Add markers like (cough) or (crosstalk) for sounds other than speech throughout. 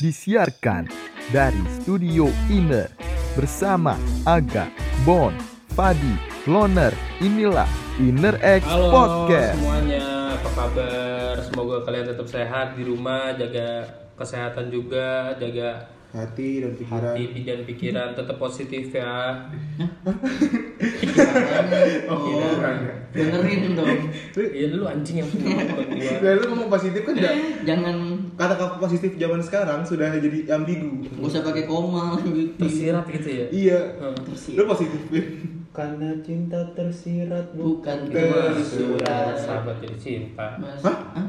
Disiarkan dari Studio Inner bersama Aga, Bon, Fadi, Loner. Inilah Inner X Halo Podcast. semuanya, apa kabar? Semoga kalian tetap sehat di rumah, jaga kesehatan juga, jaga hati dan pikiran hati dan pikiran tetap positif ya. (laughs) oh dengerin dong Iya lu anjing yang punya. Nah, lu ngomong positif kan enggak jangan kata-kata positif zaman sekarang sudah jadi ambigu gak usah pakai koma gitu Tersirat gitu ya. iya Hmm. lu positif Karena cinta tersirat bukan Tersurat. sahabat jadi cinta. Mas, Hah? Hah?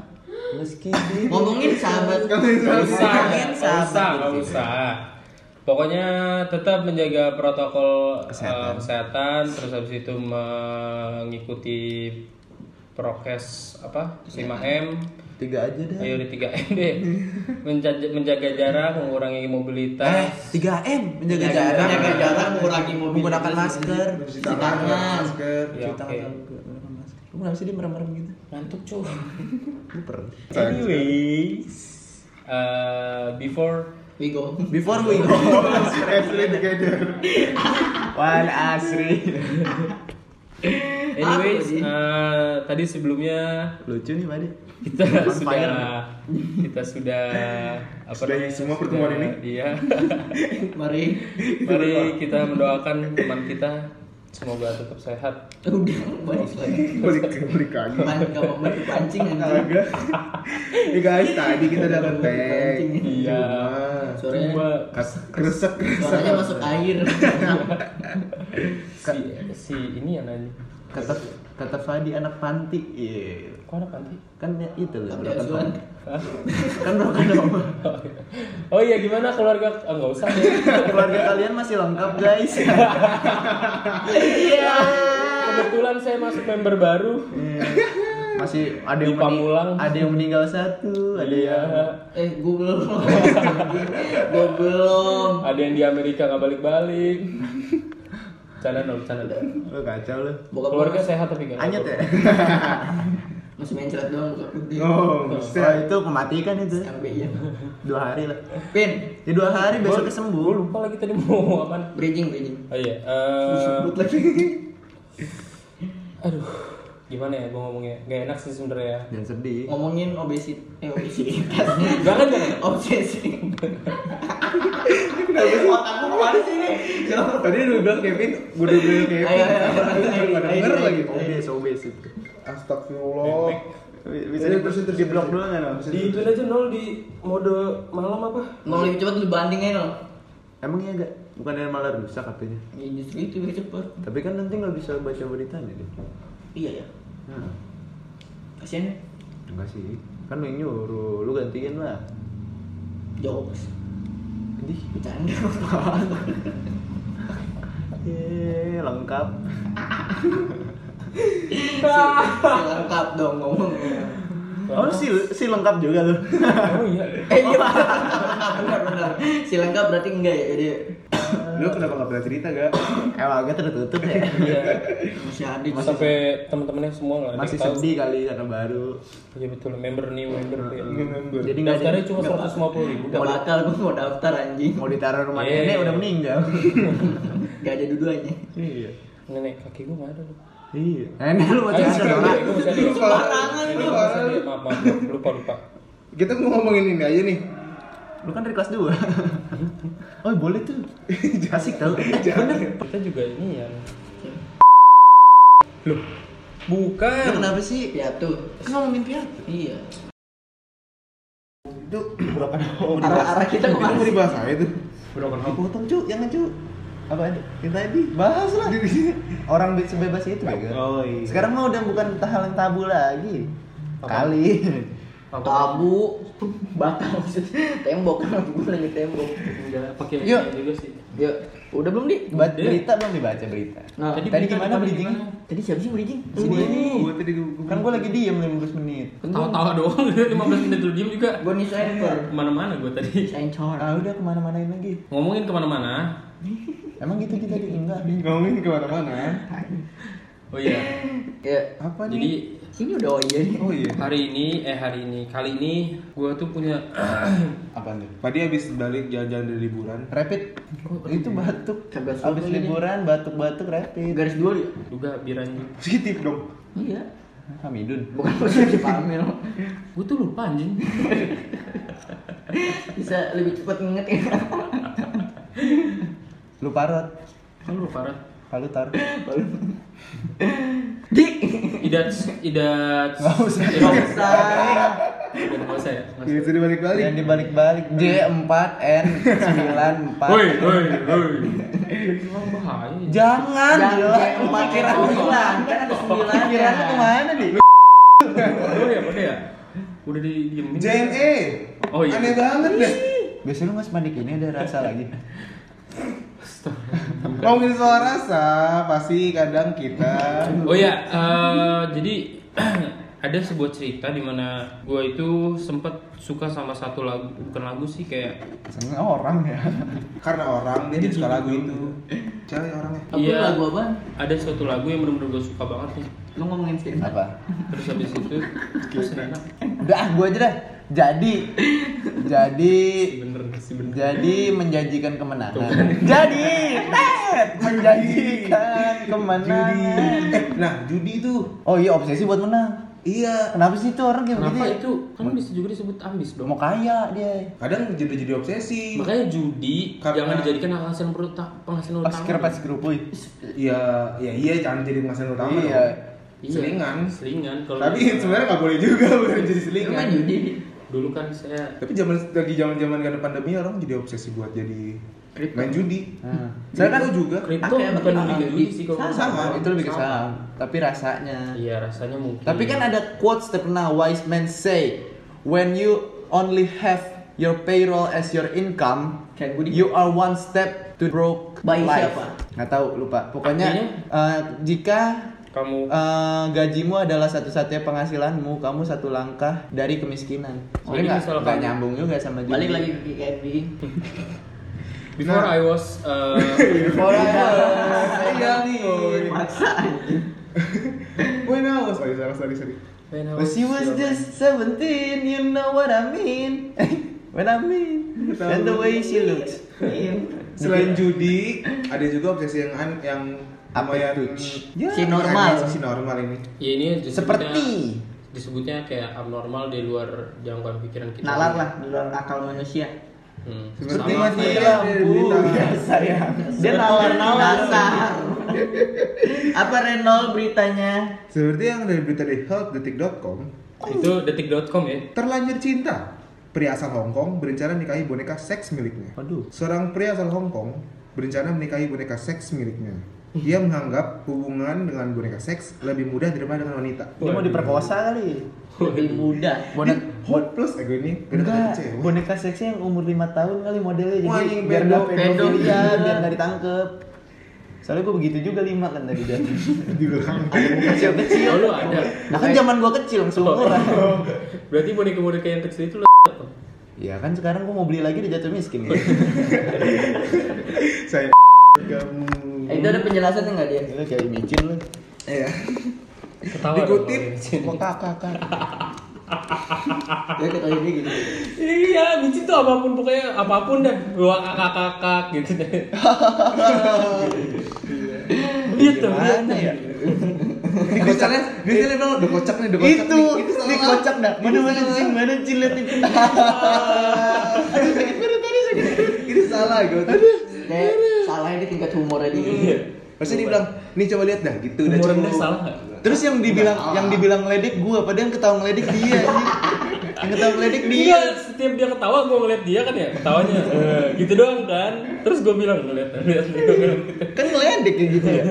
Meski ngomongin sahabat Ngomongin Gak usah, Ngomongin gak usah, gitu. usah. Pokoknya tetap menjaga protokol eh, Kesehatan. kesehatan, terus habis itu mengikuti prokes apa 5M. Tiga aja deh Ayo di 3M deh. Menjaga, menjaga jarak, mengurangi mobilitas. 3M menjaga menjaga jarak. mengurangi mobilitas. Menggunakan masker. Cuci tangan masker. Ya, cuci oke. tangan masker. Lu kenapa sih dia merem-merem gitu? Ngantuk cuy. (laughs) Luper. Anyways, uh, before we go. Before we go. Asri together one Asri anyways, uh, tadi sebelumnya lucu nih Madi kita On sudah fire. kita sudah apa Sudahi namanya, semua pertemuan sudah- ini? iya (laughs) mari mari kita mendoakan teman kita semoga tetap sehat udah balik lagi balik balik lagi Man, gak mau balik pancing Agak. Ya guys, tadi kita dapat tag. Pancing. Iya. Suaranya- Cuma Kresek kresek. suaranya masuk air (laughs) si si ini yang nanya. Kata kata Fadi anak panti. Iya. Kok ada panti? Kan ya itu loh broken home. Kan broken home. (laughs) Oh iya gimana keluarga? Ah, nggak usah deh. (laughs) keluarga kalian masih lengkap guys. Iya. (laughs) kebetulan saya masuk member baru. Iya. masih ada yang Pamulang. ada yang meninggal satu ada Iya. yang eh gue belum. Gue belum. Ada yang di Amerika nggak balik-balik canda dong canda dong lu kacau lu. Bokap keluarga sehat tapi nggak anyet ya? (laughs) Masih mencret doang buka putih. Oh, oh, bisa. itu kematikan itu. Sampai ya dua hari lah. Pin. Ya dua hari besoknya gue sembuh lupa lagi tadi mau apaan bridging bridging. Oh iya eh, sebut lagi. (laughs) Aduh gimana ya gue ngomongnya? Gak enak sih sebenernya jangan sedih. Ngomongin obesit eh obesitas. Jangan jangan (laughs) obsesi. Kenapa sih otakku ke mana sih ini? Tadi lu bilang Kevin, gue udah bilang Kevin. Ayo, ayo, ayo, denger lagi. obes obes itu Astagfirullah. bisa di, terus, di blok dulu nggak di itu aja nol di mode malam apa? Mau lebih cepat lu banding aja dong emang iya gak bukan yang malah rusak katanya. Ya justru itu lebih cepat tapi kan nanti nggak bisa baca beritanya deh. Iya ya. Nah, kasian ya? Enggak sih. Kan lu yang nyuruh. Lu gantiin lah. Jokes Idih, bercanda Yeay, lengkap. Si, si lengkap dong ngomong Oh, si, si lengkap juga lu. Oh iya. Eh iya. Benar benar. Si lengkap berarti enggak ya jadi Lu kenapa gak pernah cerita gak? (coughs) Emang agak tertutup ya. (coughs) Iya. Masih adit Mas sampai teman-temannya semua nggak Masih sedih kali karena baru. Iya betul. Member nih member. Member. Jadi nggak ada daftarnya cuma seratus lima puluh ribu. Gak bakal gue mau daftar anjing. Mau ditaruh rumah Iya. nenek udah meninggal. (laughs) Gak ada dua-duanya. Iya. Nenek kaki gue nggak ada Iya. Nenek lu masih ada masih Ini lu. masih ada. lupa lupa. Kita mau ngomongin ini aja nih. Lu kan dari kelas 2 (laughs) Oh boleh tuh. (laughs) Asik tau. (laughs) Eh bener. Kita juga ini yang loh Lu bukan kenapa sih? piatu. Kan ngomongin piatu. Iya. Itu berapa home? arah-arah kita Kita ke mana mau dibahas aja tuh. broken home Dipotong cu, jangan cu. Apa ada? Yang tadi? Bahas lah. Orang be- sebebas itu ya? Oh, iya. Sekarang mah udah bukan hal yang tabu lagi. Kali tabu. Batang maksudnya. Tembok. Kan gue nanya tembok. Enggak pakai Yuk. ini juga sih. Ya udah belum di? Ba- Udah. Berita belum dibaca berita? Nah, Tadi, berita gimana tadi bridging? tadi siapa sih bridging? Sini ini gua tadi gua- Kan gue lagi diem 15 menit. Tawa-tawa doang. (laughs) 15 menit lu diem juga. Gue nih sniper ke mana-mana gue tadi. Sensor Ah udah ke mana-manain lagi? Ngomongin ke mana-mana? Emang gitu kita di enggak? Ngomongin ke mana-mana. oh iya. Ya Apa jadi nih? Ini udah oh iya nih. Oh iya. Hari ini, eh hari ini, kali ini gue tuh punya (clears throat) Apaan tuh? Tadi habis balik jalan-jalan dari liburan. Rapid. Itu batuk. Sampai Habis ini. liburan batuk-batuk rapid. Garis dua dia. juga biranju. (laughs) Positif dong. Iya. Hamidun. Bukan positif Pamil. Gue tuh lupa anjing. (laughs) Bisa lebih cepat ngingetin. Lu parot. Kan lu parah. Kalau tar. Dik. Idat, idat. Nggak usah. Nggak usah. Udah nggak usah ya. nggak Ini usah. sudah balik-balik. Yang dibalik-balik D 4 N 9 4. Woi, woi, woi. Emang bahaya. Jangan. Jangan gila. kira sembilan. Kan ada sembilan. Pikirannya ke mana nih? Oh ya, udah ya. Udah di diemin. JNE. Oh iya. Aneh banget deh. Biasanya lu nggak sepanik ini ada rasa lagi. Ngomongin soal rasa, pasti kadang kita Oh ya, eh, jadi (clears throat) ada sebuah cerita di mana gue itu sempat suka sama satu lagu, bukan lagu sih kayak Seneng orang ya. karena orang dia suka lagu itu. Cewek orangnya. Apa Iya. lagu apa? ada suatu lagu yang benar-benar gue suka banget nih. Lu ngomongin skin Apa? Terus habis itu terus enak. Udah ah gua aja dah. Jadi jadi Bener sih bener. jadi menjanjikan kemenangan. jadi Ted, menjanjikan kemenangan. Judi. Eh, nah judi itu. Oh iya obsesi buat menang. Iya. Kenapa sih itu orang kayak Kenapa begitu? ya? itu kan bisa juga disebut ambis dong. Mau kaya dia. Kadang jadi jadi obsesi. Makanya judi Karena- jangan dijadikan penghasilan berutak penghasilan Pas utama. kira pas. Iya, iya iya jangan jadi penghasilan utama Iya. dong. Iya, Selingan. Selingan kalau Tapi sebenarnya nggak boleh juga (laughs) bukan jadi selingan. main judi. dulu kan saya Tapi zaman lagi zaman zaman karena pandemi orang jadi obsesi buat jadi Kripto. main judi. Nah, Saya kan juga. kripto ya, bukan apa? lebih ke judi sih kalau Sama. Sama. itu lebih ke saham, tapi rasanya. Iya rasanya mungkin. Tapi kan ada quotes terkenal wise men say when you only have your payroll as your income, you are one step to broke By life. siapa? Nggak tahu, lupa. Pokoknya Artinya? eh, jika kamu eh, gajimu adalah satu-satunya penghasilanmu, kamu satu langkah dari kemiskinan. Oh, ini nggak nyambung juga sama judi. Balik lagi ke KFB. (laughs) before Nah. I was uh, (laughs) Before I was- Iya nih. Maksa. (laughs) When I was, oh, sorry, sorry, sorry. when I When she was just 17, you know what I mean. (laughs) When I mean, and the way she looks. Selain judi, ada juga obsesi yang an- yang Apa ya, Si normal. si normal ini. Ya ini Seperti disebutnya kayak abnormal di luar jangkauan pikiran kita. Nalar lah di luar akal manusia. Hmm. Seperti Sama- mati lampu. ya. Dia nalar-nalar. Apa Renol beritanya? Seperti yang dari berita di healthdetik.com, Itu detik.com ya. terlanjur cinta. Pria asal Hong Kong berencana menikahi boneka seks miliknya. Waduh. Seorang pria asal Hong Kong berencana menikahi boneka seks miliknya. Dia menganggap hubungan dengan boneka seks lebih mudah daripada dengan wanita. Dia mau diperkosa kali. Lebih mudah. Bonek Hopeless ego ini. Beda Enggak, boneka seksnya yang umur 5 tahun kali modelnya jadi Wah, biar pedo, nggak pedo. pedofilia, biar nggak ditangkep. Soalnya gua begitu juga 5 kan tadi dan (laughs) Dibilang. kecil kecil. Oh, lu ada. Nah kan zaman gua kecil seumuran. Berarti boneka-boneka yang kecil itu lo Ya kan sekarang gua mau beli lagi udah jatuh miskin ya. (laughs) Saya (laughs) kamu. Eh, itu ada penjelasannya nggak dia? Lu kayak micin lu. Iya. ketawa. Dikutip Kok kakak kan. Dia kata dia gitu. Iya, micin tuh apa pun pokoknya apa pun dah. Gua kakak-kakak gitu deh. Gitu, Gimana ya? (laughs) Biasanya, biasanya bilang udah kocak nih, udah kocak Itu, nih. ini kocak dah. Mana mana cin, mana cin lihat itu. (laughs) Aduh sakit perut tadi sakit. Ini salah gue. Kayak salahnya di tingkat humor aja. Iya. Pasti dia bilang, nih coba lihat dah gitu udah cukup. Anda salah? Terus yang dibilang yang dibilang ngeledek gua, padahal yang ketawa ngeledek dia. Yang ketawa ngeledek dia. Iya, setiap dia ketawa gue ngeliat dia kan ya ketawanya eh, gitu doang kan. Terus gue bilang ngeliat ngeliat ngeliat. Kan ngeledek kayak gitu ya.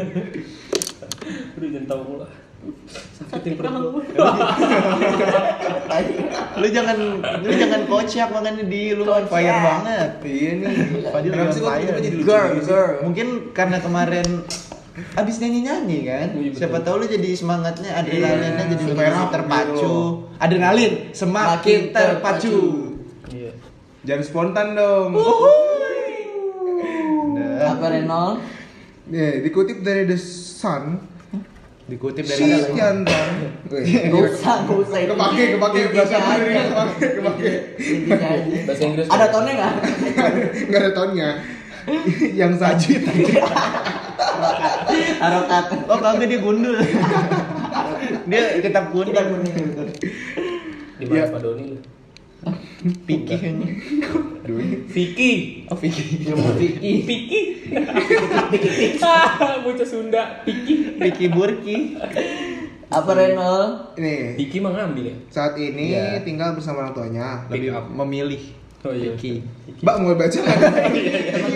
Udah jangan tahu pula. Sakitin perut gue. (laughs) Lu jangan lu jangan kocak makanya di lu on fire banget. Iya nih. Fadil on fire. jadi Girl, gitu girl. Mungkin karena kemarin abis nyanyi-nyanyi kan. Iya. Siapa tahu lu jadi semangatnya adrenalinnya Iya, jadi supaya lebih rap terpacu. Adrenalin semakin terpacu. Iya. Jangan spontan dong. Udah. Apa Renol? Nih, dikutip dari The Sun, Dikutip dari Si mana? jantan. Wih, Gak usah, gak usah. Kepake, kepake bahasa Inggris, kepake, kepake. Bahasa Inggris. Ada tonnya nggak? Enggak ada tonnya. Yang sajid. Harokat. Oh kagak dia gundul. dia kitab gundul. Kita kuning betul. Di mana Ya. Pak Doni? Piki kayaknya. Vicky. Oh Piki. Vicky. Vicky. Ah, Bocah Sunda. Vicky. Piki Burki. Apa Renal? Nih, Vicky mah ngambil ya? saat ini Iya. tinggal bersama orang tuanya. Lebih memilih. Oh iya. Piki. Mbak mau baca nggak? Temen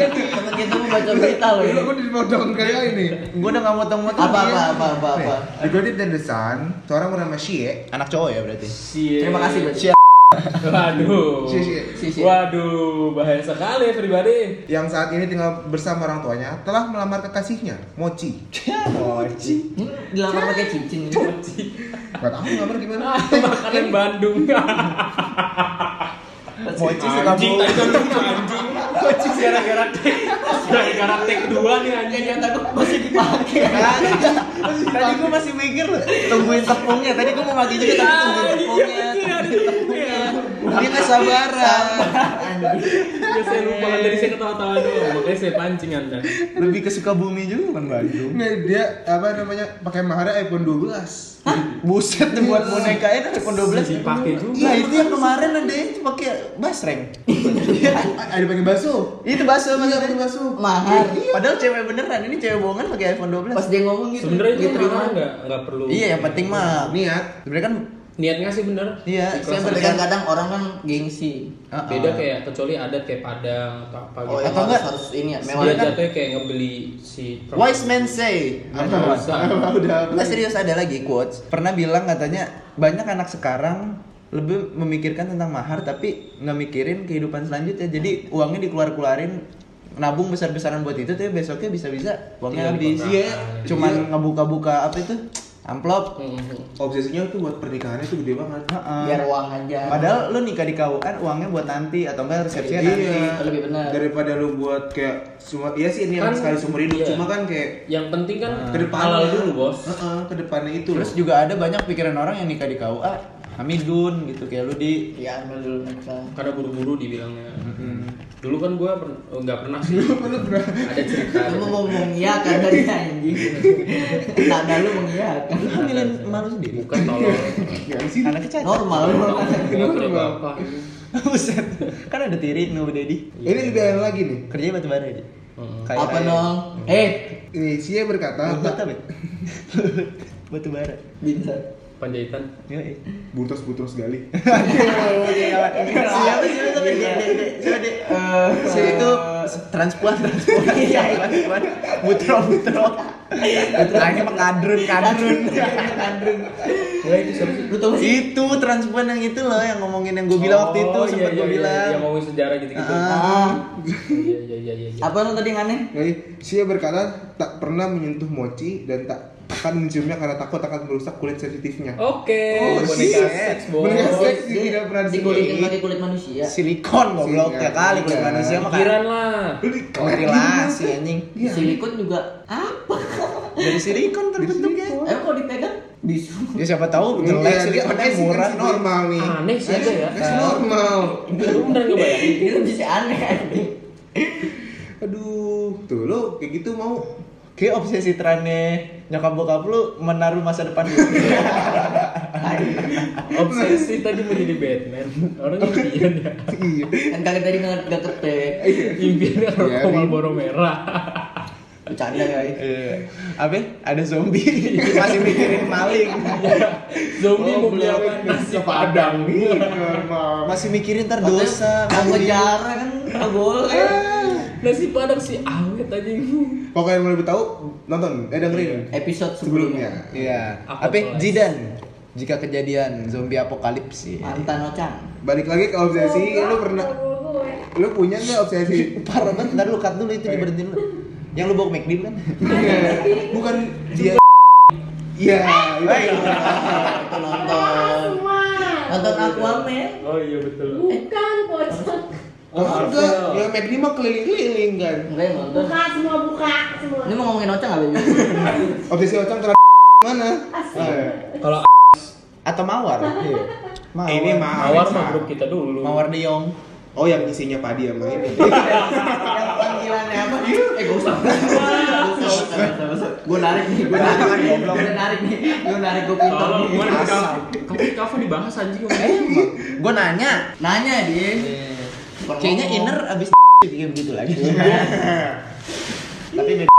kita mau baca berita loh Dulu ini. aku dipotong kayak ini. Gua udah nggak motong-motong. Apa dia. apa apa apa apa. Nih, Dikutip dari The Sun, seorang bernama Shie. Anak cowok ya berarti. Si Terima kasih. Waduh. Shie, Shie. Si si. Waduh, bahaya sekali everybody. Yang saat ini tinggal bersama orang tuanya telah melamar kekasihnya, Mochi. Mochi. Ini dilamar pakai cincin. Gak tahu ngelamar gimana. Makanan Bandung. (laughs) Mochi suka anjing tadi kan anjing. Anjing gara-gara tek. Gara-gara tek dua nih anjing. Ternyata gue masih dipakai. (laughs) Tadi gua masih mikir loh, tungguin tepungnya. Tadi gua mau mati juga tapi tungguin tepungnya. Dia nggak sabaran. Ya saya lupa kan tadi saya ketawa-tawa doang, makanya saya pancing anda. Lebih ke Sukabumi juga kan Bandung. Nggak, dia apa namanya pakai maharnya iPhone 12. Buset nih buat boneka itu iPhone 12. Dipakai juga. Nah itu yang kemarin ada yang pakai basreng. A- Ada pakai bakso. itu bakso Iya, maksudnya. pakai bakso. Mahar. Padahal cewek beneran, ini cewek bohongan pakai iPhone 12. Pas dia ngomong gitu. Sebenarnya itu diterima. mahal nggak nggak perlu. Iya, yang penting mah Niat. sebenarnya kan Niatnya sih bener. Iya. Tapi kan kadang orang kan gengsi. Ah, Beda ah. kayak kecuali adat kayak Padang atau apa Oh, gitu. yang Atau enggak? harus ini ya. Mewah Dia kan. jatuhnya kayak ngebeli si Wise men say. Usah. Udah. Nggak serius ada lagi quotes. Pernah bilang katanya banyak anak sekarang lebih memikirkan tentang mahar tapi nggak mikirin kehidupan selanjutnya. Jadi uangnya dikeluar-keluarin nabung besar-besaran buat itu tuh besoknya bisa-bisa uangnya Tinggal habis. dikontrakan. Iya. Cuman ngebuka-buka apa itu? Amplop. Mhm. Obsesinya tuh buat pernikahannya tuh gede banget. Heeh. Biar uang aja. Padahal lu nikah di KUA uangnya buat nanti atau enggak resepsinya Iya. nanti. Lebih benar. Daripada lu buat kayak semua iya sih ini Kan, yang sekali seumur hidup iya. cuma kan kayak Yang penting kan ke depannya halal dulu bos. Heeh, ke depannya itu Terus loh. juga ada banyak pikiran orang yang nikah di KUA Hamidun gitu kayak lu di Iya, ambil dulu nikah. Karena buru-buru dibilangnya. Dulu kan gua per- oh, nggak pernah sih. Ada cerita. (laughs) Lu mau mengiyakan tadi anjing. Nada lu mengiyakan. lu hamilin malu sendiri. Bukan tolong. Sih? Anaknya cantik. Normal normal. Apa. Buset. Kan ada tiri no daddy. Ini lebih aneh lagi nih. Kerjanya batu bara aja. Apa dong? Eh, Ini Sia berkata, batu bara. bintang. Panjaitan. Ya, (laughs) iya. butos-butos gali. Siapa sih tapi Siapa deh? Si itu transpuan transpuan. (laughs) Transpuan. Butro butro. Butro ini mah kadrun kadrun. Ya itu siapa sih? Lu tahu sih? Itu transpuan yang itu loh yang ngomongin yang gue bilang waktu itu Oh, sempat iya, gue iya, bilang. iya, Yang ngomongin sejarah gitu-gitu. Ah. Iya iya iya iya. iya. Apa lu tadi yang aneh? Jadi Sia berkata tak pernah menyentuh mochi dan tak akan menciumnya karena takut akan merusak kulit sensitifnya. Oke, Oh, boneka shit. seks bos. Boneka seks. Tidak pernah disebut. pakai kulit manusia. Silikon goblok ya kali kulit iya. manusia mah Pikiran lah. Lu di Ventilasi anjing. Silikon juga apa? Dari silikon terbentuknya. Eh kok dipegang? Bisu. Ya siapa tahu jelek Iya, silikon murah. kan normal nih. Aneh sih ada ya. Kan normal. Lu bener ngebayangin? Itu bisa aneh anjing. Aduh, tuh lu kayak gitu mau Kayak obsesi trennya nyokap bokap lu menaruh masa depan lu. (laughs) Obsesi tadi mau jadi Batman. Orang impian ya. (laughs) iya. Kan tadi nggak nggak ketek. Impiannya Iya, rokok Rin. Marlboro merah. Bercanda. Eh, apa? Ada zombie masih mikirin maling. Zombie Oh, mau beli apa? Nasi padang. Masih mikirin ntar dosa. Mau beli. penjara kan nggak boleh. Nasi padang sih awet aja. Pokoknya yang mau lebih tahu nonton, eh dengerin Episode sebelumnya. sebelumnya. Iya. Apa? Jidan. Jika kejadian zombie apokalips ya. Mantan Ocang. Balik lagi ke obsesi, lu pernah lu punya nggak obsesi? (laughs) Parah banget, ntar lu cut dulu itu diberhentiin lu. Yang lu bawa McD kan? (laughs) Bukan dia Iya, itu. Itu nonton. Nonton Aquaman. Oh iya betul. Bukan pocong. (laughs) Oh, enggak, yang McD mah keliling-keliling kan. Enggak yang nonton. Buka semua buka semua. Ini mau ngomongin Ocang nggak Bayu? (laughs) Obsesi Ocang terhadap (laughs) mana? Kalau Atau mawar? Iya. Mawar. Ini Mawar Alexa. mah grup kita dulu. Mawar de Jong. Oh yang isinya padi sama ini. (laughs) Yang panggilannya apa? Eh gak usah. Gue narik nih, gue narik nih, gue narik nih, gue narik gue pintar nih. kemarin di kafe, kafe di kafe dibahas anjing. Gue nanya. Nanya dia. Kayaknya inner abis (laughs) kayak begitu lagi. (laughs) Tapi. (laughs)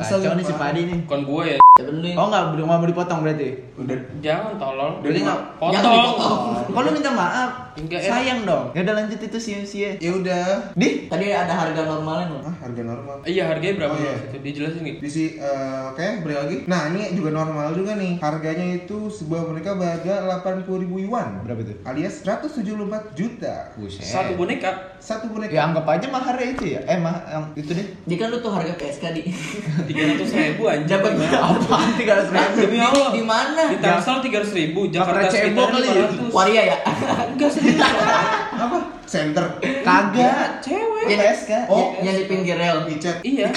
Kacau nih si Padi nih. Bukan gue ya. Ya bener. Oh nggak belum mau dipotong berarti? Udah Jangan tolol. Berarti nggak potong. Jangan dipotong. Kok lu minta maaf? Enggak, ya. Sayang dong. Ya udah lanjut itu sia-sia. ya udah. Di? Tadi ada harga normalnya loh. Ah, harga normal. Iya harganya berapa Oh, iya. Itu dijelasin nih. Di si eh, oke, beli lagi. Nah, ini juga normal juga nih. Harganya itu sebuah boneka berharga 80.000 yuan. Berapa itu? Alias 174 juta. Buset. Satu boneka. Satu boneka. Ya anggap aja maharnya itu ya. Eh mah yang itu deh. Dia kan lu tuh harga PSK di. (laughs) Tiga ratus ribu anjing. Dapat apa? Tiga ratus Nah, demi Allah. Di mana? Di Tangsel tiga ratus ribu. Jakarta Pakai cebok sekitar kali ya? Waria ya? Enggak serius. Apa? Center. Kagak. Cewek. Yang PSK. Oh. yang di pinggir rel. Micet. Iya.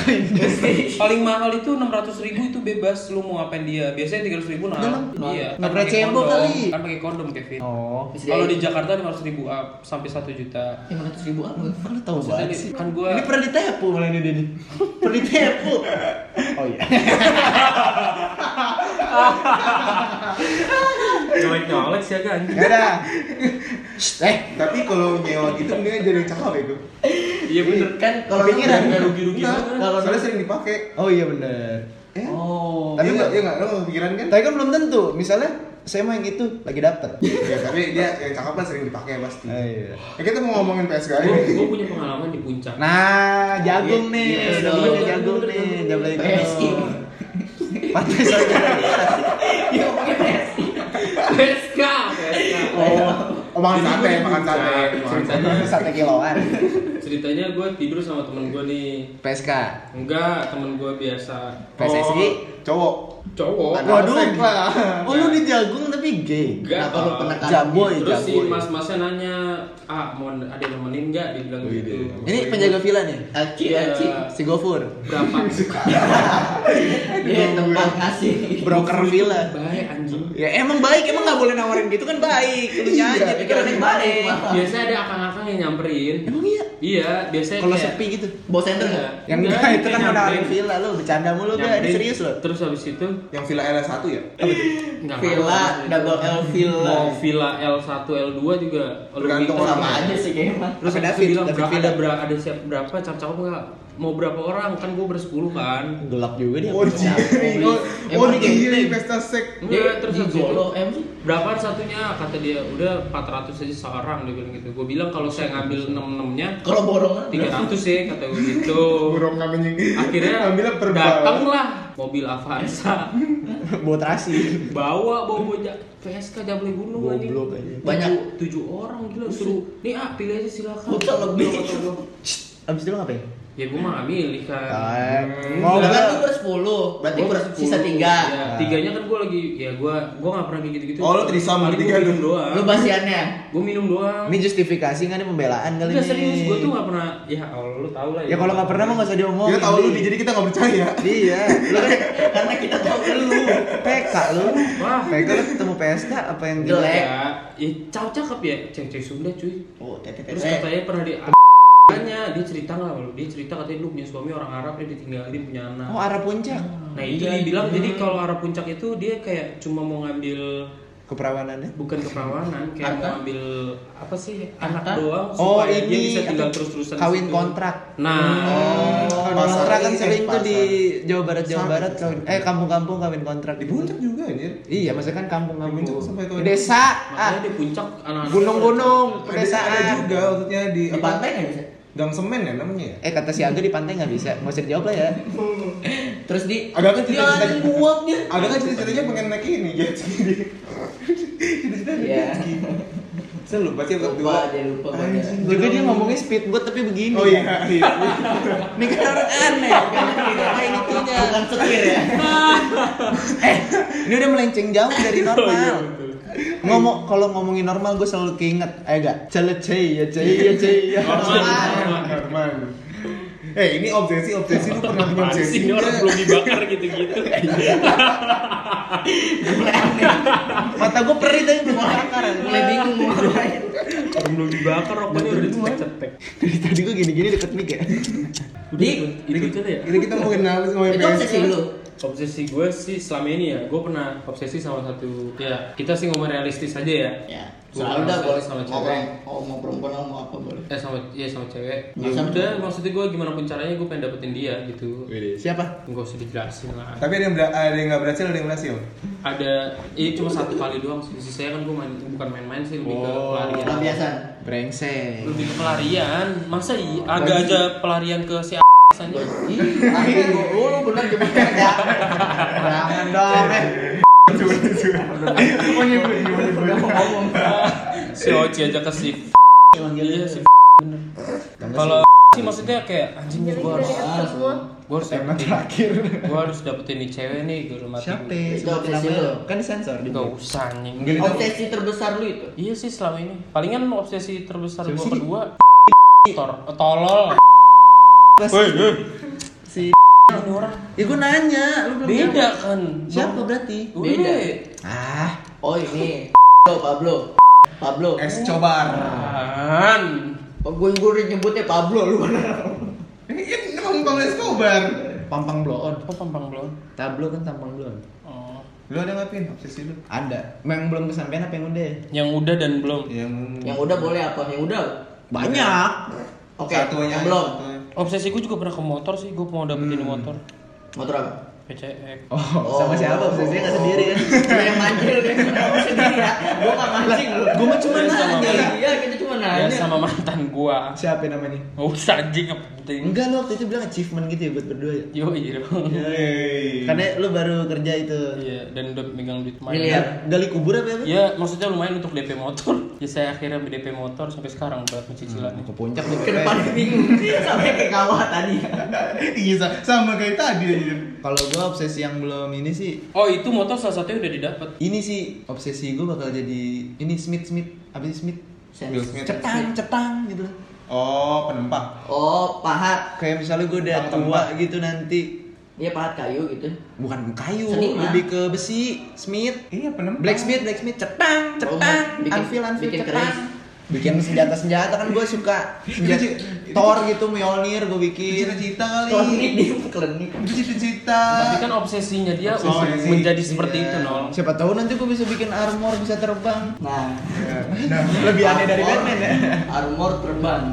(laughs) Paling mahal itu enam ratus ribu itu bebas lu mau ngapain dia. Biasanya tiga ratus ribu nah. Dalam. Iya. Nggak Kan pernah cebok kondom. kali. Kan pakai kondom Kevin. Oh. Kalau di Jakarta lima ratus ribu up sampai satu juta. lima ratus ribu apa? Kalau tahu Maksudnya banget sih. kan gua- Ini pernah ditepu malah ini dia nih. Pernah ditepu. (laughs) Oh iya. (laughs) Nyolek nyolek sih agak anjing. Ya. (laughs) Eh, Tapi kalau nyewa gitu mendingan jadi yang cakep ya, Iya bener. Kan kalau Kepikiran. lu- Nggak rugi-rugi Enggak, banget. kalau soalnya sering dipakai. oh iya benar. Eh? Oh. Tapi enggak, ya enggak, lo nggak kepikiran kan? Tapi kan belum tentu. Misalnya saya mau yang itu lagi dapet. ya, tapi dia yang cakep kan sering dipakai pasti. Oh, iya. Ya, kita mau ngomongin PSG Gue ini. gue punya pengalaman di puncak. Nah, jagung nih, Iya, udah iya, punya iya, jagung bener, nih, bener, jablay bener. PSI. Pantai saja. PSK, PSK. Oh. Oh, makan sate, makan sate. makan ceritanya. sate. Sate kiloan. Ceritanya gue tidur sama temen gue nih. PSK. Enggak, temen gue biasa. PSSI. Oh, cowok. Cowok. Ada Waduh. lah. (laughs) Oh lu di jagung tapi gay. Enggak, Kenapa lu Pak. pernah Jaboy, Terus si jaboy. mas-masnya nanya, ah mau ada yang nemenin nggak? Dia bilang Wih, gitu. Ini penjaga villa nih. Aci, Iya. aci. Si Gofur. Berapa? (laughs) Dia tempat ngasih. Broker villa. Baik anjing. Ya emang baik, emang nggak boleh nawarin gitu kan baik. Lu Iya, aja pikirannya baik. Biasanya ada akang-akang yang nyamperin. Emang iya. Iya, biasanya Kalau sepi gitu. Bawa senter Iya. nggak? Yang Enggak, itu kan mau nawarin villa lu, bercanda mulu gak? Ini serius loh. Terus habis itu Yang Villa L1 ya? nggak Villa, double L villa. Mau villa L1, L2 juga lu Tergantung minta Sama aja sih kayaknya. Terus bilang "Bra- Villa." ada berapa ada siap berapa cakep nggak mau berapa orang kan gue bersepuluh kan Gelap juga dia. Oh, Siapa? jadi. Oh, oh, gitu. dia di pesta sek. Enggak, terus habis itu, berapa satunya kata dia udah 400 aja seorang dia bilang gitu gue bilang kalau saya ngambil 6 nya Kalau borongan 300 sih kata gue gitu Burung ngambilnya akhirnya ngambilnya per bal. datanglah mobil Avanza (laughs) Bawa terasi. bawa bawa bawa PSK Jabli Gunung anjing. Goblok aja. Banyak. Tujuh- tujuh orang gila suruh nih ah pilih aja silakan Bukan lebih. Abis itu ngapain? Ya gue mah gak milih kan Mau Lah kan lu bersepuluh, berarti bersepuluh. sisa tiga. Ya, tiganya kan gue lagi ya gue gue nggak pernah kayak gitu-gitu. Oh, lu Paling bertiga gua minum doang. Lu basiannya. Gue minum doang. Ini justifikasi nggak nih pembelaan kali ini? serius, gue tuh gak pernah ya kalau lu tau lah Ya kalau nggak pernah mah nggak usah diomongin. Dia tahu lu di jadi kita nggak percaya. Iya. (laughs) Lu kan Karena kita tahu lu. PK lu. Wah. PK lu ketemu PSK apa yang Jelek. Ya, ya cakep ya, cewek-cewek Sunda cuy. Oh, tete Terus katanya pernah di Tanya, dia cerita nggak lu? Dia cerita katanya lu punya suami orang Arab dia ditinggalin punya anak. Oh arah puncak. Nah itu dia bilang jadi kalau arah puncak itu dia kayak cuma mau ngambil Keperawanannya. bukan keperawanan kayak mau Harta? ngambil apa sih anak Harta? doang Oh supaya dia ini bisa tinggal apa? terus-terusan di kawin situ. kontrak. Nah, Oh, Pasar kontrak kan ini, sering tuh di. Jawa Barat Jawa. Barat kawin eh kampung-kampung kawin kontrak Di puncak juga anjir. Iya, maksudnya kan kampung-kampung. Sampai ke- desa, makanya ah, di puncak anak gunung-gunung, Ada, ada pedesaan. juga maksudnya di Di pantai nggak bisa? Gang semen ya namanya ya? Eh kata si Aga di pantai nggak bisa, nggak usah dijawab lah ya. (laughs) Terus di Agak kan dia cerita-cerita- anjing buat dia. Ada kan cerita-ceritanya pengen naik ini jet ski. Cerita-cerita naik Iya. jet ski. Saya lupa sih Lupa dua. dia lupa dia. Juga dia ngomongnya speedboat tapi begini. Oh iya, iya. (laughs) Ini kan orang aneh, kan kayak itunya. Bukan setir ya. (laughs) Eh, ini udah melenceng jauh dari normal. Ngomong kalau ngomongin normal gue selalu keinget, eh gak? Cale cey ya cey ya cey ya. Normal. Herman. Eh ini obsesi obsesi lu pernah punya obsesi ini orang belum dibakar gitu-gitu. Mata gue perih tadi belum bakar. Mulai bingung mau ngapain. Orang belum dibakar rokoknya udah. Dari tadi gue gini-gini deket mic ya. Udah itu itu itu ya. Ini kita ngomongin hal ngomongin Itu obsesi lu. Obsesi gue sih selama ini ya, gue pernah obsesi sama satu ya kita sih ngomong realistis aja ya. Ya. Gua Selalu dah obsesi boleh sama cewek. mau mau perempuan atau mau apa boleh. Eh sama ya sama cewek. Ya udah maksudnya gue gimana pun caranya gue pengen dapetin dia gitu. Siapa? Gak usah dijelasin lah. Tapi ada yang ber- ada yang nggak berhasil ada yang berhasil. Ada ini cuma satu kali doang sih. Sisanya kan gue main bukan main-main sih lebih ke Oh. pelarian. Pelampiasan. Brengsek. Lebih ke pelarian. Masa iya agak aja pelarian ke si aja. Ih, akhirnya oh, lu bener jemput ya. Jangan dong. Eh. Udah mau ngomong. si Oci aja ke si Iya si Kalau sih maksudnya kayak anjing gue harus gue harus dapetin terakhir. gue harus dapetin nih cewek nih gue mati Siapa? Itu obsesi lu. Kan disensor di Gak usah anjing Obsesi terbesar lu itu. Iya sih selama ini Palingan obsesi terbesar gue kedua tolol Woi, woi. si orang Ya gue nanya, lu belum Beda kan Siapa berarti? Beda. Ah, Oh ini. Pablo. Pablo. es cobar. Kan gue gue udah nyebutnya Pablo lu. Ini kan emang bang es cobar. pampang blow on. Apa pampang belum? Tablo kan tampang blow on. Oh. Lu ada nggak pin obsesi lu? Ada. Yang belum kesampaian apa yang udah? Yang udah dan belum Yang Yang udah boleh apa? Yang udah. Banyak. Oke, Satunya yang belum. satunya. Obsesi gue juga pernah ke motor sih Gue mau dapetin Hmm. motor Motor apa? PCX Oh, sama siapa? Obsesinya nggak sendiri kan? Lu yang mancing lu yang sendiri ya. Gua enggak mancing lu. Gua mah cuma Iya, nanya. Iya, kita cuma Ya nanya. sama mantan gua Siapa namanya? Gak usah anjing apa penting Enggak lu waktu itu bilang achievement gitu ya buat berdua ya. Yo iya dong Yeay. Karena lu baru kerja itu. Iya dan udah megang duit lumayan Miliar. Gali kubur apa? Ya maksudnya lumayan untuk DP motor (laughs) Ya saya akhirnya DP motor sampai sekarang buat pencicilan Ke puncak. Ke depan bingung (laughs) sampai ke kawah tadi. (laughs) Iya sa- sama kayak tadi. Kalau gua obsesi yang belum ini sih Oh itu motor salah satunya udah didapat ini sih obsesi gue bakal jadi ini Smith Smith apa sih Smith Will Smith. cetang cetang gitu Oh, penempah. Oh, pahat. kayak misalnya gue udah tua gitu nanti Iya pahat kayu gitu. bukan kayu Seniman. lebih ke besi Smith Iya, penempah. blacksmith blacksmith cetang Oh, cetang bikin- anvil anvil bikin cetang keris. Bikin senjata senjata kan gue suka senjata Thor gitu Mjolnir gue bikin Cita-cita kali. Klinik di klinik. Itu cita-cita. Tapi kan obsesinya dia Obsesi. untuk menjadi seperti Iya. itu nol siapa tahu nanti gue bisa bikin armor bisa terbang Nah, Nah, lebih aneh dari Batman ya Armor terbang.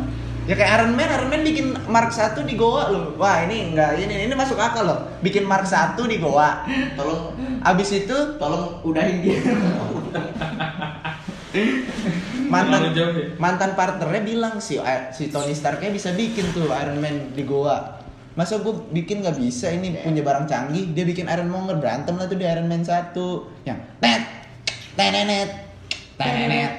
Ya kayak Iron Man, Iron Man bikin Mark 1 di Goa loh. Wah, ini enggak ini ini masuk akal loh. Bikin Mark 1 di Goa. Tolong Abis itu tolong udahin dia. (laughs) mantan jauh ya? mantan partnernya bilang si si Tony Starknya bisa bikin tuh Iron Man di Goa. Masa gue bikin nggak bisa ini punya barang canggih dia bikin Iron Monger berantem lah tuh di Iron Man 1 yang net tenenet tenenet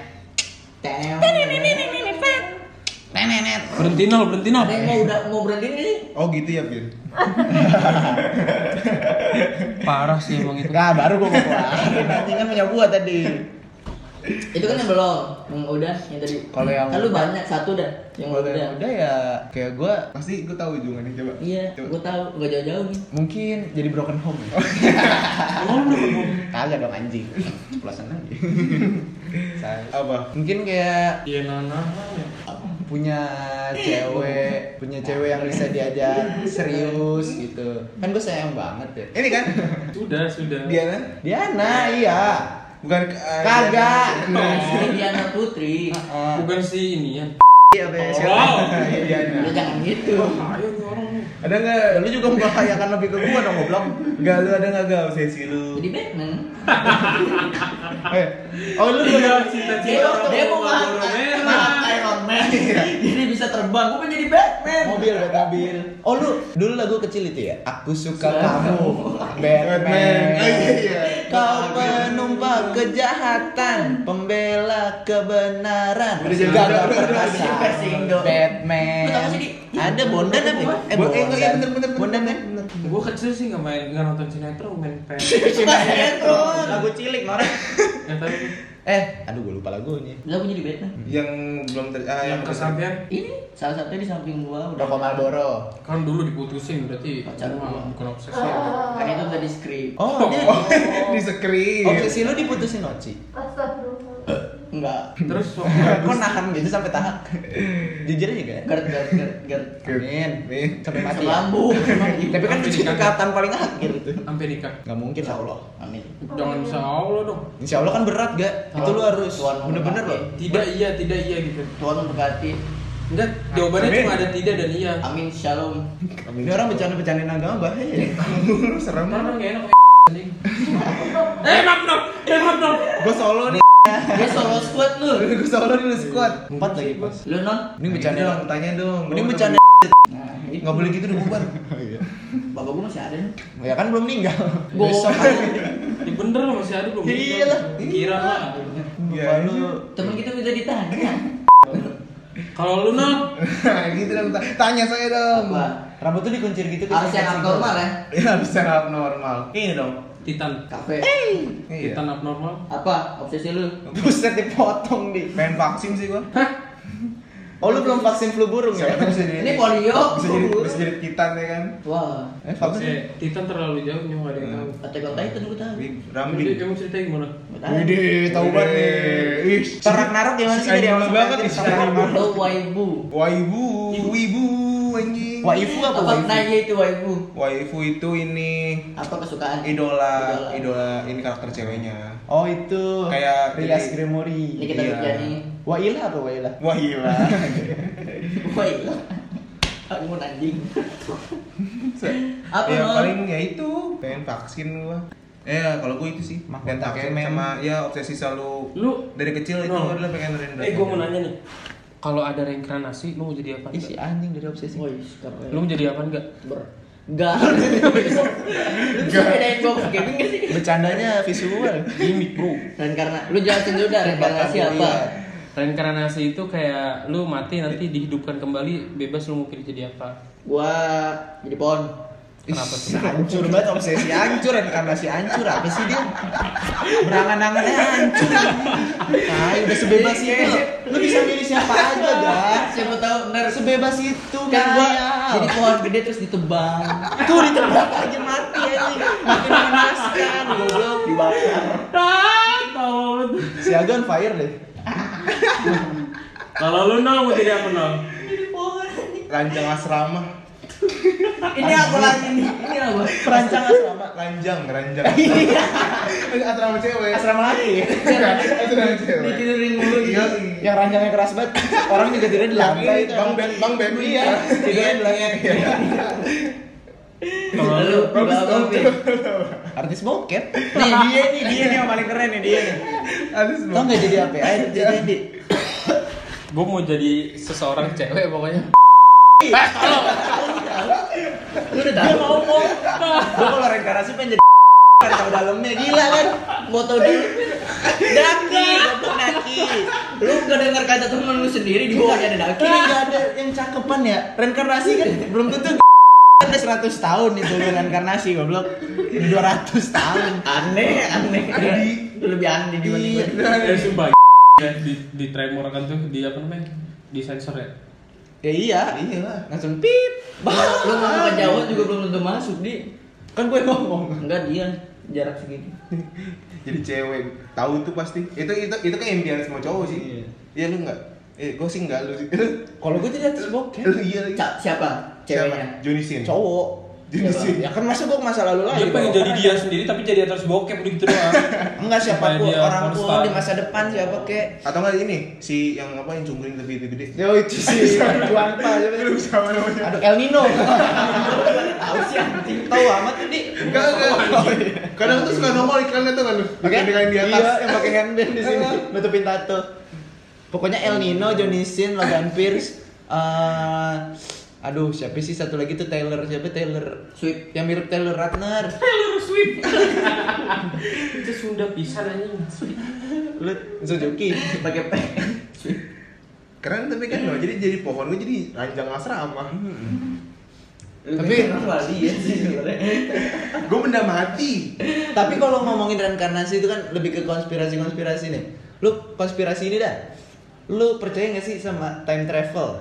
tenenet Berhenti nol, berhenti nol Ada yang mau udah mau berhenti nih? Oh gitu ya, Pin. (laughs) Parah sih emang itu Nggak, baru gue mau keluarin anjing kan punya gua tadi. Itu kan yang belum, yang udah, yang tadi. Kalau yang kan lu banyak satu dah, yang udah. yang udah ya kayak gua Pasti gue tahu ujungannya coba. Iya, gua tahu, gak jauh-jauh nih. mungkin jadi broken home ya. Kagak dong anjing. Ceplosan aja. Saya- Apa? Mungkin kayak Iya nana ya punya cewek, punya cewek yang bisa diajak serius gitu. Kan gue sayang banget ya. Ini kan Sudah, sudah Diana. Diana, iya. Bukan eh, Kagak. Ini Diana Putri. Heeh. Bukan si ini ya Iya, siapa? Wow. Iya, Diana. Lu jangan gitu. Ayo nih orang nih Ada nggak? Ya, Lu juga membahayakan lebih ke gua dong, goblok. Nggak lu ada nggak gak obsesi lu? Jadi Batman. (laughs) Eh, Oh, lu juga cita Dia, dia mau Iron Man. Jadi bisa terbang. Gua pengen jadi Batman. mobil buat mobil. Oh lu dulu lagu kecil itu ya? Aku suka kamu, Batman. Oh, iya, iya. Kau penumpak kejahatan, pembela kebenaran. Udah, udah, udah, udah, udah, versi Indo. Batman. Ada Bondan apa? ya? Eh, Bo- eh, iya, bener, bener, bener. Bondan kan? Gue kecil sih nggak main nggak nonton sinetron main pen (laughs) sinetron. Lagu cilik, Nora. Nggak tahu Eh, aduh gue lupa lagunya. Aku jadi Batman. Yang belum ter ah, yang kesampaian Ini salah satunya di samping gua udah Rokok Marlboro. kan dulu diputusin berarti Pacar gua. bukan obsesi kan itu udah di skrip. Oh, dia (laughs) di screen. obsesi lu diputusin Oci. (laughs) Enggak. terus (laughs) Kok nahan gitu sampai tahap? Jujur aja gak? Gerd gerd gerd gerd. Amin. Sampai mati. ya? Lambung. (laughs) Tapi kan itu ikatan paling akhir itu. sampai nikah Gak mungkin Insya Allah. Amin. jangan bisa Allah dong Insya Allah kan berat gak? Itu lu harus bener-bener loh. tidak iya tidak iya gitu Tuhan memberkati. enggak jawabannya Amin. cuma ada tidak dan iya Amin. Shalom. Ini orang bercanda-bercandain agama bahaya. (laughs) Serem Mana banget. nggak enak eh maaf dong eh maaf dong Gue solo nih. Dia solo squad lu. (laughs) Gue solo nih lu squad. Empat lagi pas. Lu non? Ini bercanda dong, tanya dong. Ini bercanda. Nah, itu. Nggak boleh gitu udah bubar. (laughs) Bapak gua masih ada nih. Ya kan belum meninggal. Besok ya (laughs) bener lah masih ada belum Iya lah. kira lah Iya, lu. temen kita minta ditanya. kalau lu nol gitu dong. ta- Tanya saya dong. Apa? Rambut tuh dikuncir gitu Harus yang abnormal ya. Ya bisa abnormal. Ini dong. Titan Kafe. Iya. titan abnormal Apa? Obsesi lu? (laughs) Buset dipotong di. Pengen vaksin sih gua. Oh lu belum vaksin flu burung ya? Jadi Ini polio. bisa jadi bisa jadi titan ya kan? Wah. Eh vaksin. eh, titan terlalu jauh nyawa ada yang tahu Attack on Titan gua tahu. Rambing. kamu ceritanya gimana Gua tahu. Banget nih. Ih, Tarak narok gimana sih dari awal banget nih. waibu. Waibu, wibu anjing. Waifu apa Apa waifu? nanya itu waibu? Waifu itu ini Apa kesukaan? idola, idola ini karakter ceweknya. Oh itu Kayak Rias Gremori. Ini kita Iya. Nurjani. Wailah apa gila. Wah iya. Kamu anjing. Apa ya paling ya itu pengen vaksin gua. Ya kalau gua itu sih Mahkota pengen vaksin kemen. sama ya obsesi selalu lu dari kecil itu No. adalah pengen render. eh gue mau nanya nih kalau ada reinkarnasi lu mau jadi apa Ih si enggak? anjing dari obsesi. Woi, sekarang. lu mau jadi apa enggak ber Enggak. (laughs) Bisa bedain gua gaming gak sih? Bercandanya visual. gimmick bro Dan karena lu jelasin dulu dah reinkarnasi apa? reinkarnasi itu kayak lu mati nanti dihidupkan kembali bebas lu mau pilih jadi apa Gua jadi pohon. Kenapa tuh Hancur banget obsesi hancur reinkarnasi hancur apa sih dia? Berangan-angannya hancur. Nah, udah sebebas itu. Lu bisa milih siapa aja dah. Siapa tahu ntar Sebebas itu kan gua jadi pohon gede terus ditebang. Tuh ditebak aja mati aja. Makin mengenaskan goblok dibakar. Si Aga on fire deh. kalau lu nol mau jadi apa nol Jadi pohon. Ranjang asrama. Ini apa lagi nih? Ini apa? Perancang asrama. Ranjang, ranjang. Iya. asrama cewek. Asrama laki. asrama cewek. Ditidurin mulu Iya. gitu. Yang ranjangnya keras banget. Orang juga tidur di lantai. Bang Ben, Bang Ben. Iya, tidurnya di lantai. kalau lu kopi. Artis bokep. Nih dia nih, dia nih yang paling keren nih dia nih. Aduh, Tau nggak jadi apa? Ayo jadi di. gue mau jadi seseorang cewek pokoknya Lu udah tahu? ngomong. Gua kalau reinkarnasi pengen jadi (laughs) kan tahu dalamnya gila kan. Foto dulu. Daki, goblok daki. Lu gak denger kata temen lu sendiri di bawahnya ada daki. Ini nggak ada yang cakepan ya. Reinkarnasi kan belum tentu (laughs) ada 100 tahun itu lu reinkarnasi goblok. 200 tahun. Aneh, aneh. Lu lebih aneh dibanding gue. ya sumpah di di tremor kan tuh di apa namanya di sensor ya Ya iya. Iya lah. Langsung pip. Bah, lu ngomong ke Jawa juga belum tentu masuk di. Kan gue ngomong. Enggak dia jarak segini. (laughs) Jadi cewek tahu tuh pasti. Itu itu itu kan impian semua cowok sih. Iya lu enggak? Eh, gue sih enggak lu sih. Kalau gue jadi artis bokep. Lu iya. Ca- siapa? Ceweknya. Johnny Sin. Cowok. Johnny Ya kan masa gue masa lalu lagi. dia pengen jadi dia sendiri tapi jadi atas bokep udah gitu (laughs) doang Enggak siapa pun orang tua di masa depan siapa kek. Atau enggak ini si yang apa yang cungkring tapi gede. Yo itu sih (laughs) Juan Pa siapa Lu sih? sama namanya. Aduh El Nino. (laughs) Tahu sih anjing. Tahu amat tuh di. Enggak enggak. Kadang tuh suka nongol iklannya tuh kan lu. Iklan di atas. Iya, yang pakai handband di sini nutupin tato. Pokoknya El Nino, Johnny Sin, Logan Pierce, eh aduh siapa sih satu lagi tuh Taylor siapa Taylor Sweep. yang mirip Taylor Ratner Taylor Swift (laughs) itu Sunda pisan anjing (laughs) lu Suzuki Pakai P. Keren tapi kan no, jadi jadi pohon gue jadi ranjang asrama. Tapi- normal dia sih sebenarnya. (laughs) Gue benda mati. tapi kalau ngomongin reinkarnasi itu kan lebih ke konspirasi konspirasi nih Lu konspirasi ini dah. Lu percaya nggak sih sama time travel?